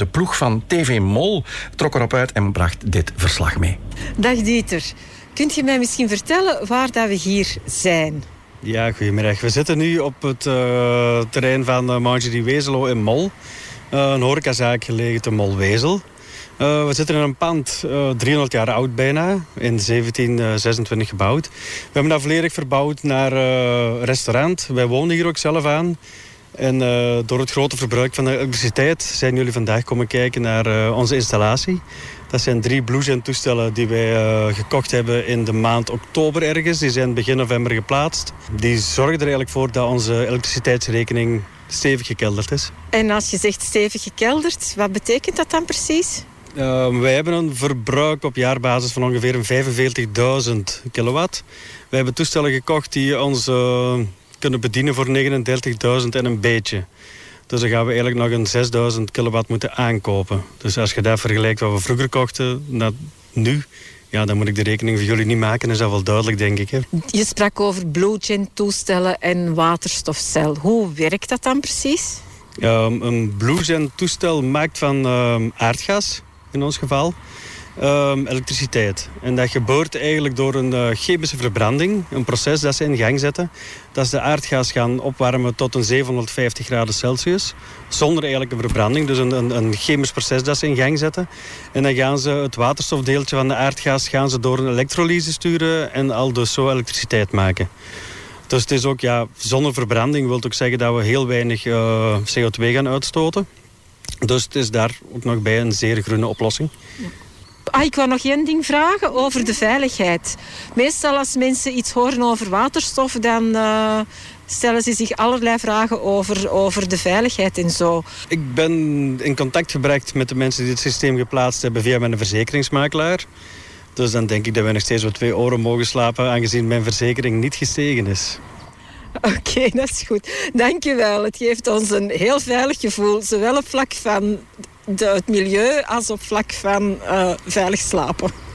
De ploeg van TV Mol trok erop uit en bracht dit verslag mee. Dag Dieter. Kunt je mij misschien vertellen waar dat we hier zijn? Ja, goedemiddag. We zitten nu op het uh, terrein van uh, Mangerie Wezelo in Mol. Uh, een horecazaak gelegen te Molwezel. Uh, we zitten in een pand, uh, 300 jaar oud bijna, in 1726 gebouwd. We hebben dat volledig verbouwd naar uh, restaurant. Wij wonen hier ook zelf aan. En uh, door het grote verbruik van de elektriciteit zijn jullie vandaag komen kijken naar uh, onze installatie. Dat zijn drie Bluezen toestellen die wij uh, gekocht hebben in de maand oktober ergens. Die zijn begin november geplaatst. Die zorgen er eigenlijk voor dat onze elektriciteitsrekening stevig gekelderd is. En als je zegt stevig gekelderd, wat betekent dat dan precies? Uh, wij hebben een verbruik op jaarbasis van ongeveer 45.000 kilowatt. Wij hebben toestellen gekocht die ons uh, kunnen bedienen voor 39.000 en een beetje. Dus dan gaan we eigenlijk nog een 6.000 kilowatt moeten aankopen. Dus als je dat vergelijkt wat we vroeger kochten naar nu... Ja, dan moet ik de rekening voor jullie niet maken. Is dat wel duidelijk, denk ik. Hè? Je sprak over Bluegen toestellen en waterstofcel. Hoe werkt dat dan precies? Um, een Bluegen toestel maakt van um, aardgas in ons geval, um, elektriciteit. En dat gebeurt eigenlijk door een uh, chemische verbranding, een proces dat ze in gang zetten. Dat ze de aardgas gaan opwarmen tot een 750 graden Celsius, zonder eigenlijk een verbranding. Dus een, een, een, chemisch proces dat ze in gang zetten. En dan gaan ze het waterstofdeeltje van de aardgas gaan ze door een elektrolyse sturen en al dus zo elektriciteit maken. Dus het is ook, ja, zonder verbranding wil ook zeggen dat we heel weinig uh, CO2 gaan uitstoten. Dus het is daar ook nog bij een zeer groene oplossing. Ah, ik wou nog één ding vragen over de veiligheid. Meestal als mensen iets horen over waterstof, dan uh, stellen ze zich allerlei vragen over, over de veiligheid en zo. Ik ben in contact gebracht met de mensen die het systeem geplaatst hebben via mijn verzekeringsmakelaar. Dus dan denk ik dat wij nog steeds op twee oren mogen slapen, aangezien mijn verzekering niet gestegen is. Oké, okay, dat is goed. Dankjewel. Het geeft ons een heel veilig gevoel, zowel op vlak van de, het milieu als op vlak van uh, veilig slapen.